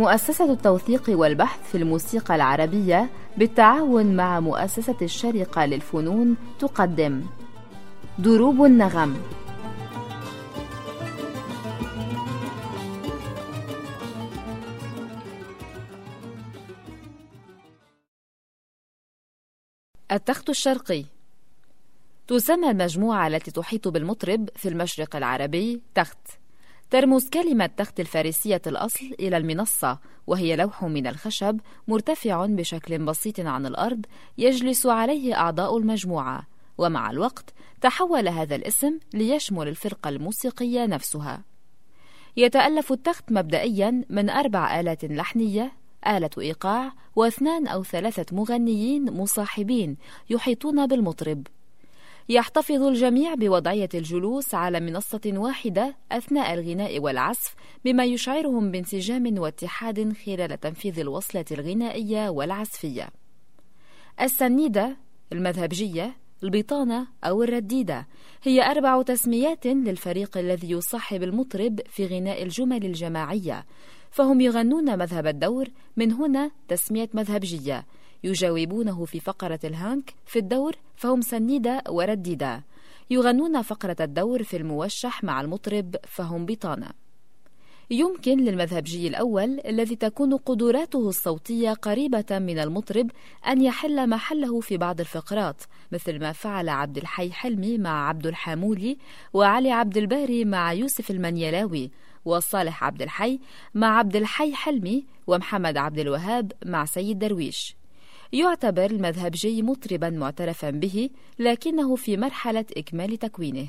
مؤسسة التوثيق والبحث في الموسيقى العربية بالتعاون مع مؤسسة الشرقة للفنون تقدم. دروب النغم. التخت الشرقي. تسمى المجموعة التي تحيط بالمطرب في المشرق العربي تخت. ترمز كلمة تخت الفارسية الأصل إلى المنصة وهي لوح من الخشب مرتفع بشكل بسيط عن الأرض يجلس عليه أعضاء المجموعة. ومع الوقت تحول هذا الاسم ليشمل الفرقة الموسيقية نفسها. يتألف التخت مبدئيا من أربع آلات لحنية آلة إيقاع واثنان أو ثلاثة مغنيين مصاحبين يحيطون بالمطرب. يحتفظ الجميع بوضعية الجلوس على منصة واحدة أثناء الغناء والعزف بما يشعرهم بانسجام واتحاد خلال تنفيذ الوصلة الغنائية والعزفية. السنيدة، المذهبجية، البطانة أو الرديدة هي أربع تسميات للفريق الذي يصاحب المطرب في غناء الجمل الجماعية، فهم يغنون مذهب الدور من هنا تسمية مذهبجية يجاوبونه في فقرة الهانك في الدور فهم سنيدة ورديدة يغنون فقرة الدور في الموشح مع المطرب فهم بطانة. يمكن للمذهبجي الأول الذي تكون قدراته الصوتية قريبة من المطرب أن يحل محله في بعض الفقرات مثل ما فعل عبد الحي حلمي مع عبد الحامولي وعلي عبد الباري مع يوسف المنيلاوي وصالح عبد الحي مع عبد الحي حلمي ومحمد عبد الوهاب مع سيد درويش. يعتبر المذهبجي مطربا معترفا به لكنه في مرحلة إكمال تكوينه.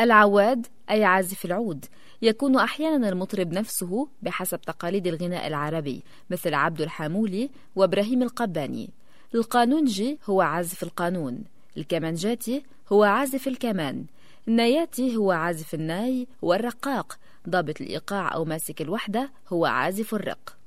العواد أي عازف العود يكون أحيانا المطرب نفسه بحسب تقاليد الغناء العربي مثل عبد الحامولي وإبراهيم القباني. القانونجي هو عازف القانون. الكمانجاتي هو عازف الكمان. النياتي هو عازف الناي والرقاق. ضابط الإيقاع أو ماسك الوحدة هو عازف الرق.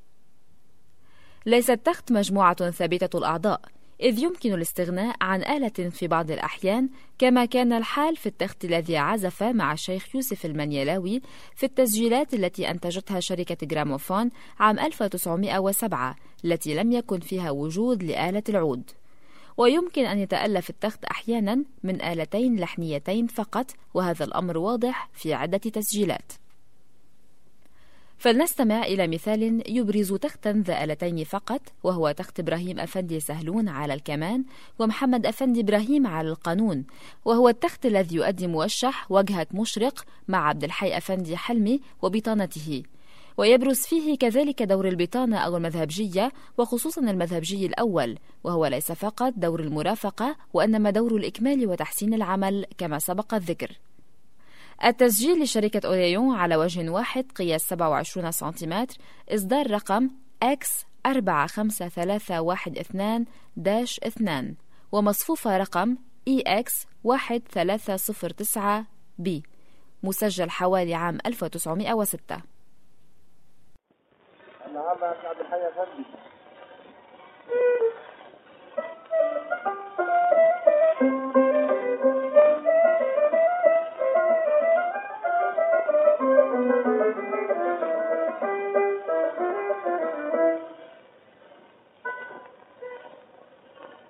ليس التخت مجموعة ثابتة الأعضاء إذ يمكن الاستغناء عن آلة في بعض الأحيان كما كان الحال في التخت الذي عزف مع الشيخ يوسف المنيلاوي في التسجيلات التي أنتجتها شركة جراموفون عام 1907 التي لم يكن فيها وجود لآلة العود. ويمكن أن يتألف التخت أحيانا من آلتين لحنيتين فقط وهذا الأمر واضح في عدة تسجيلات. فلنستمع إلى مثال يبرز تختا ذا آلتين فقط وهو تخت إبراهيم أفندي سهلون على الكمان ومحمد أفندي إبراهيم على القانون وهو التخت الذي يؤدي موشح وجهة مشرق مع عبد الحي أفندي حلمي وبطانته. ويبرز فيه كذلك دور البطانة أو المذهبجية وخصوصا المذهبجي الأول وهو ليس فقط دور المرافقة وإنما دور الإكمال وتحسين العمل كما سبق الذكر. التسجيل لشركة أوديون على وجه واحد قياس 27 سنتيمتر إصدار رقم X 45312-2 ومصفوفة رقم EX 1309B مسجل حوالي عام 1906 نعم عبد الحي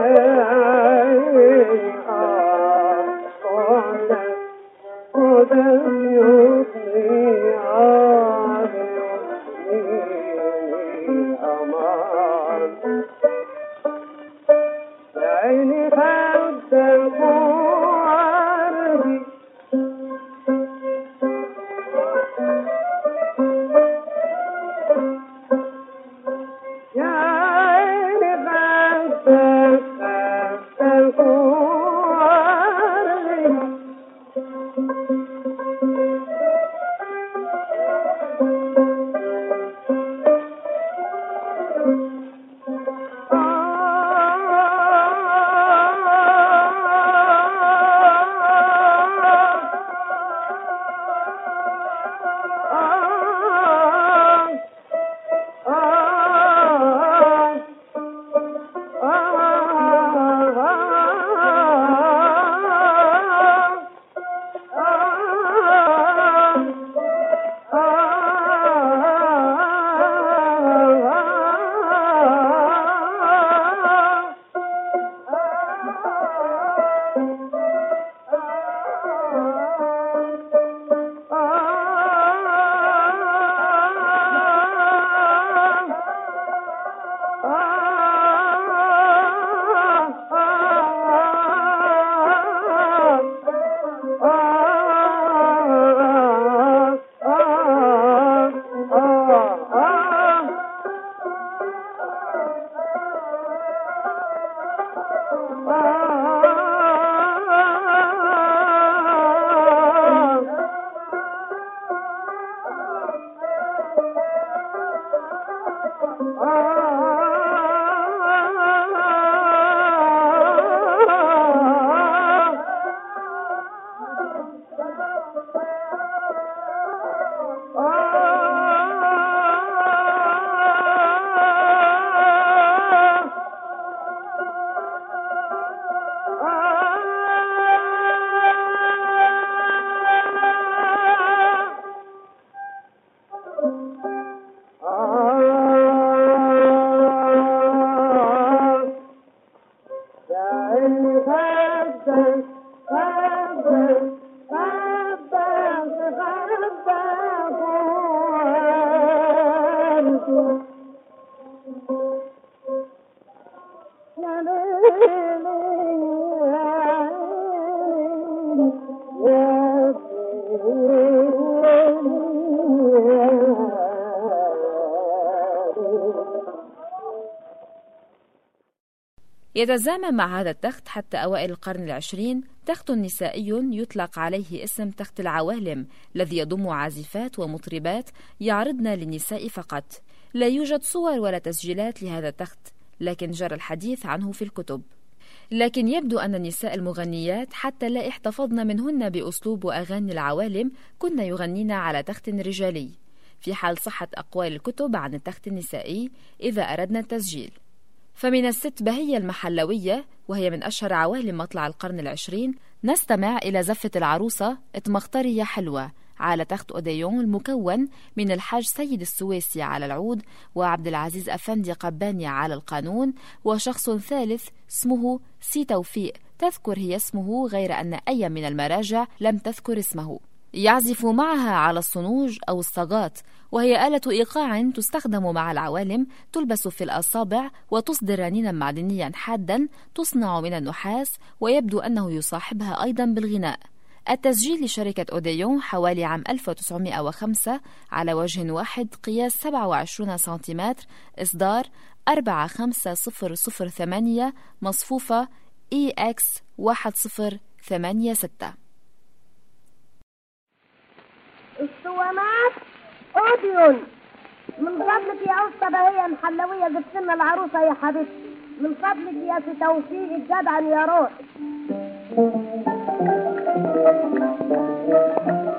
Yeah. Bye. يتزامن مع هذا التخت حتى أوائل القرن العشرين تخت نسائي يطلق عليه اسم تخت العوالم الذي يضم عازفات ومطربات يعرضن للنساء فقط. لا يوجد صور ولا تسجيلات لهذا التخت لكن جرى الحديث عنه في الكتب. لكن يبدو أن النساء المغنيات حتى لا احتفظن منهن بأسلوب وأغاني العوالم كن يغنين على تخت رجالي. في حال صحة أقوال الكتب عن التخت النسائي إذا أردنا التسجيل. فمن الست بهية المحلوية وهي من أشهر عوالم مطلع القرن العشرين نستمع إلى زفة العروسة اتمخترية حلوة على تخت أوديون المكون من الحاج سيد السويسي على العود وعبد العزيز أفندي قباني على القانون وشخص ثالث اسمه سي توفيق. تذكر هي اسمه غير أن أي من المراجع لم تذكر اسمه. يعزف معها على الصنوج أو الصاغات وهي آلة إيقاع تستخدم مع العوالم تلبس في الأصابع وتصدر رنينا معدنيا حادا تصنع من النحاس ويبدو أنه يصاحبها أيضا بالغناء. التسجيل لشركة أوديون حوالي عام 1905 على وجه واحد قياس 27 سنتيمتر إصدار 45008 مصفوفة EX 1086 الصوامات أوديون. من فضلك يا أسطى هي محلوية جبت لنا العروسة يا حبيبتي. من فضلك يا سي توفيق يا روح. Thank you.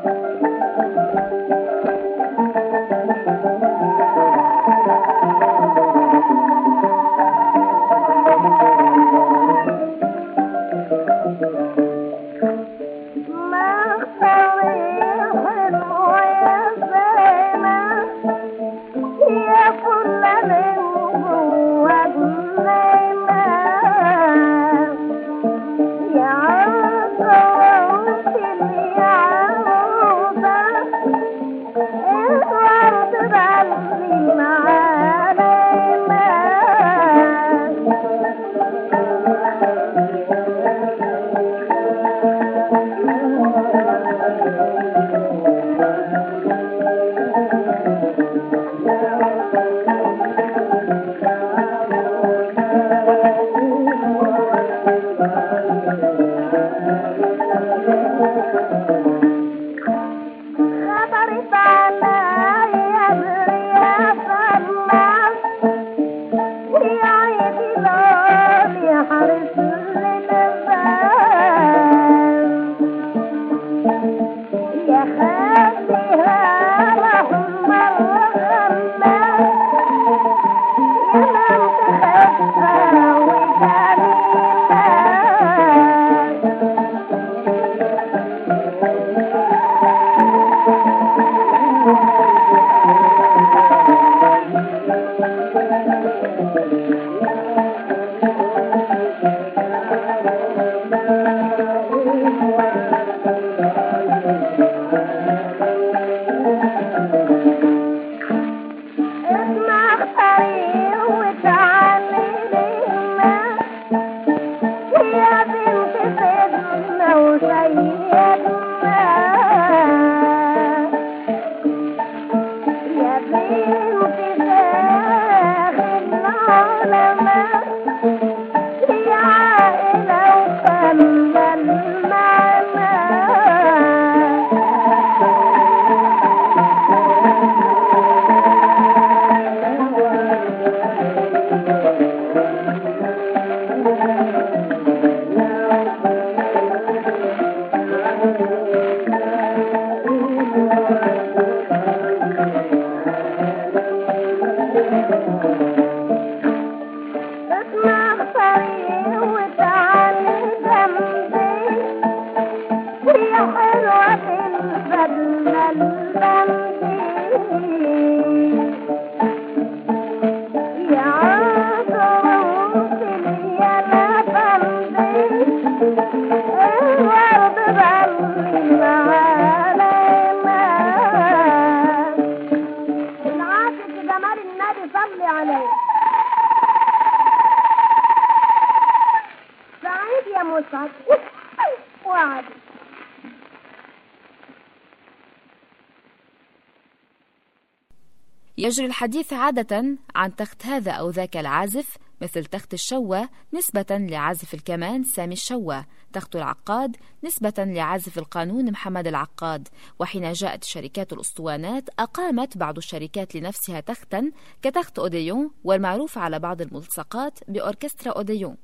يجري الحديث عادة عن تخت هذا أو ذاك العازف مثل تخت الشوة نسبة لعازف الكمان سامي الشوة. تخت العقاد نسبة لعازف القانون محمد العقاد. وحين جاءت شركات الأسطوانات أقامت بعض الشركات لنفسها تختا كتخت أوديون والمعروف على بعض الملصقات بأوركسترا أوديون.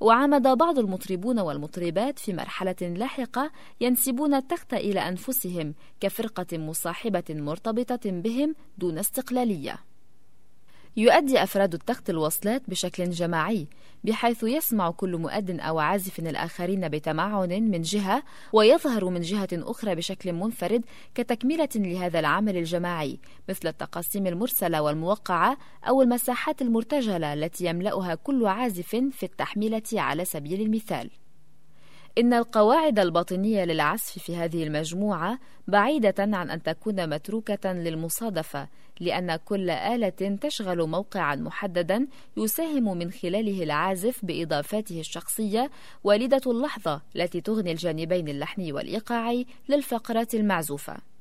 وعمد بعض المطربون والمطربات في مرحلة لاحقة ينسبون التخت إلى أنفسهم كفرقة مصاحبة مرتبطة بهم دون استقلالية. يؤدي أفراد التخت الوصلات بشكل جماعي بحيث يسمع كل مؤد أو عازف الآخرين بتمعن من جهة ويظهر من جهة أخرى بشكل منفرد كتكملة لهذا العمل الجماعي مثل التقاسيم المرسلة والموقعة أو المساحات المرتجلة التي يملأها كل عازف في التحميلة على سبيل المثال. إن القواعد الباطنية للعزف في هذه المجموعة بعيدة عن أن تكون متروكة للمصادفة، لأن كل آلة تشغل موقعًا محددًا يساهم من خلاله العازف بإضافاته الشخصية والدة اللحظة التي تغني الجانبين اللحني والإيقاعي للفقرات المعزوفة.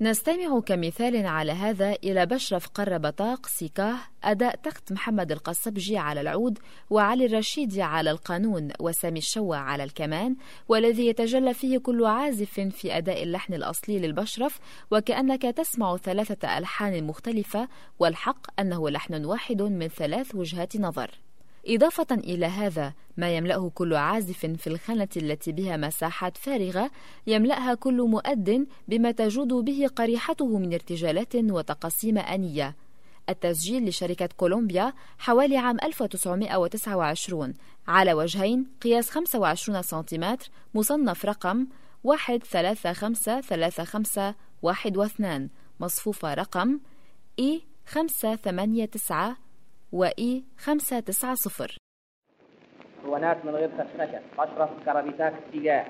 نستمع كمثال على هذا إلى بشرف قربطاق سيكاه أداء تخت محمد القصبجي على العود وعلي الرشيدي على القانون وسامي الشوى على الكمان والذي يتجلى فيه كل عازف في أداء اللحن الأصلي للبشرف وكأنك تسمع ثلاثة ألحان مختلفة والحق أنه لحن واحد من ثلاث وجهات نظر. إضافة إلى هذا ما يملأه كل عازف في الخانة التي بها مساحات فارغة يملأها كل مؤد بما تجود به قريحته من ارتجالات وتقاسيم أنية. التسجيل لشركة كولومبيا حوالي عام 1929 على وجهين قياس 25 سنتيمتر مصنف رقم 13535 2 رقم إي 589 وإي 590 اسطوانات من غير خشخشة أشرف كرابيتاك اتجاه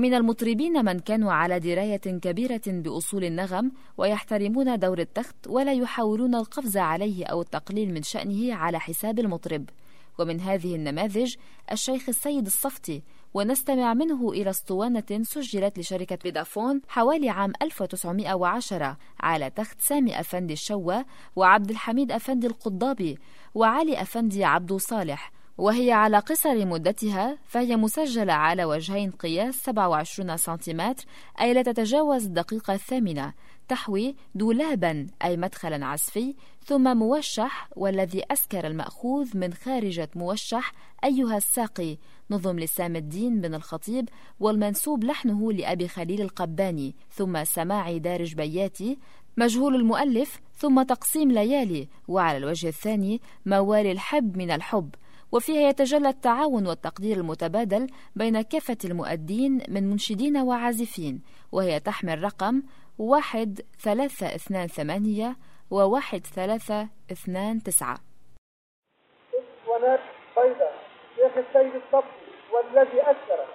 ومن المطربين من كانوا على دراية كبيرة بأصول النغم ويحترمون دور التخت ولا يحاولون القفز عليه أو التقليل من شأنه على حساب المطرب. ومن هذه النماذج الشيخ السيد الصفتي ونستمع منه إلى أسطوانة سجلت لشركة فيدافون حوالي عام 1910 على تخت سامي أفندي الشوى وعبد الحميد أفندي القضابي وعلي أفندي عبد صالح. وهي على قصر مدتها فهي مسجلة على وجهين قياس 27 سنتيمتر أي لا تتجاوز الدقيقة الثامنة تحوي دولابا أي مدخلا عزفي ثم موشح والذي أسكر المأخوذ من خارجة موشح أيها الساقي نظم لسام الدين بن الخطيب والمنسوب لحنه لأبي خليل القباني ثم سماع دارج بياتي مجهول المؤلف ثم تقسيم ليالي وعلى الوجه الثاني موال الحب من الحب. وفيها يتجلى التعاون والتقدير المتبادل بين كافة المؤدين من منشدين وعازفين وهي تحمل رقم واحد ثلاثة اثنان ثمانية ثلاثة اثنان تسعة. بيضاء شيخ السيد الصبري والذي أثر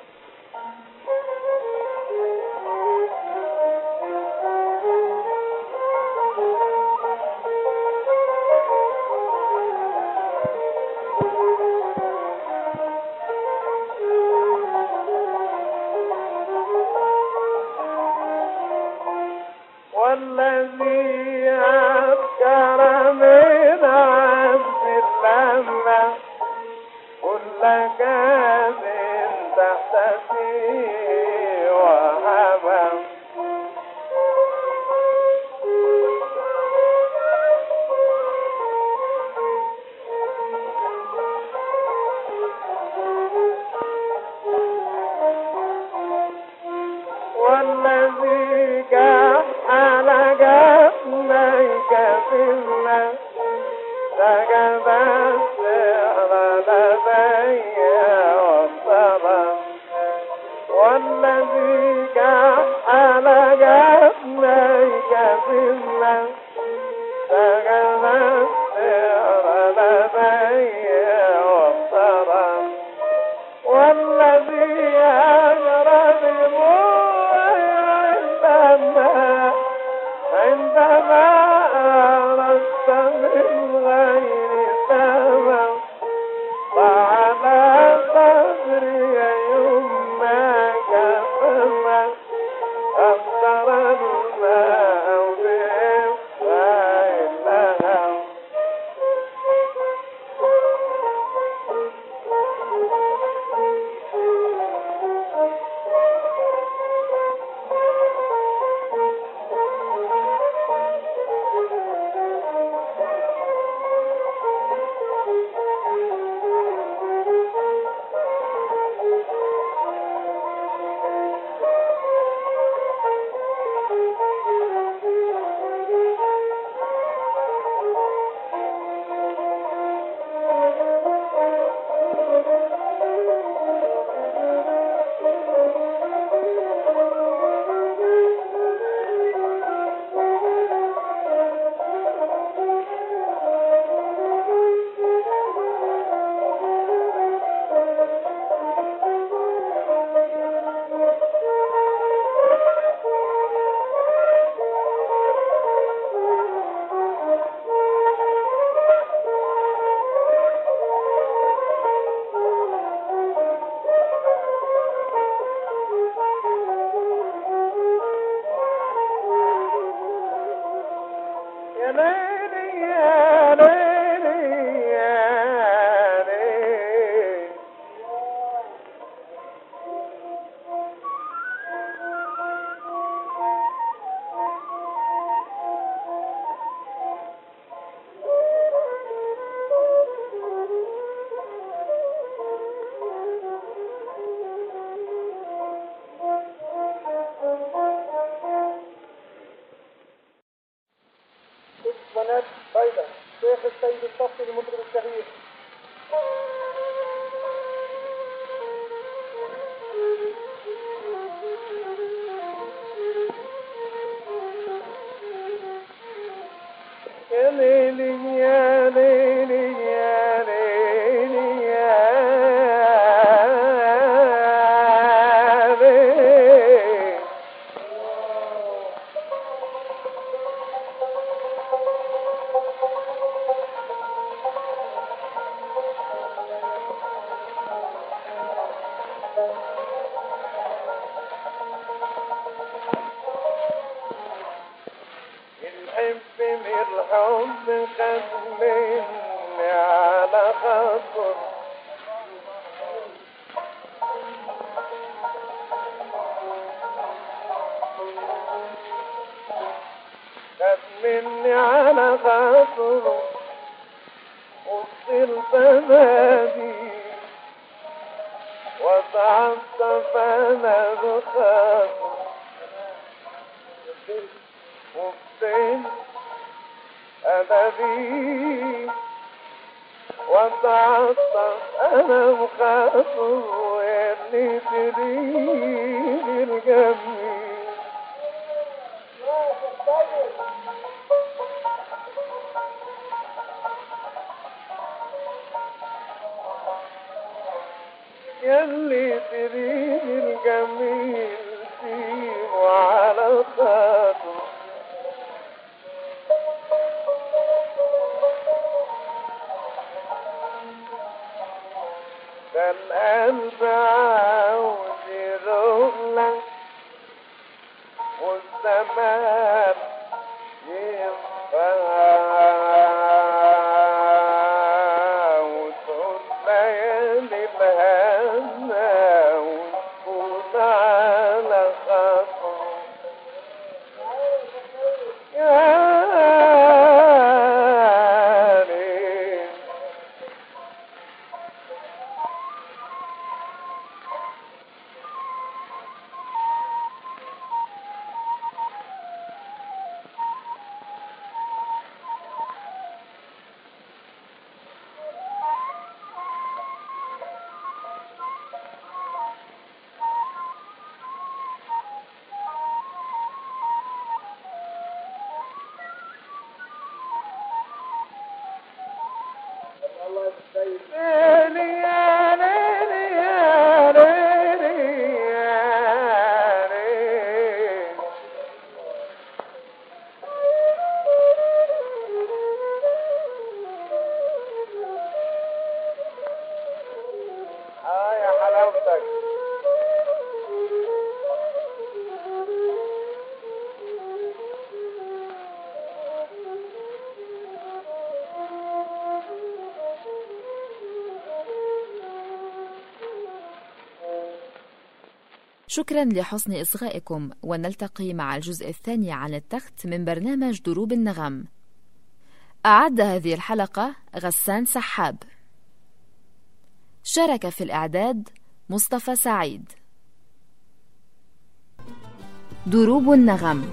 والذي forever. حب أبدي وتعطف أنا مخاف واللي تريد الجميل يا اللي تريد الجميل فيه وعلى خاطر والسماء ينفعها شكرا لحسن إصغائكم ونلتقي مع الجزء الثاني عن التخت من برنامج دروب النغم. أعد هذه الحلقة غسان سحاب. شارك في الإعداد مصطفى سعيد. دروب النغم.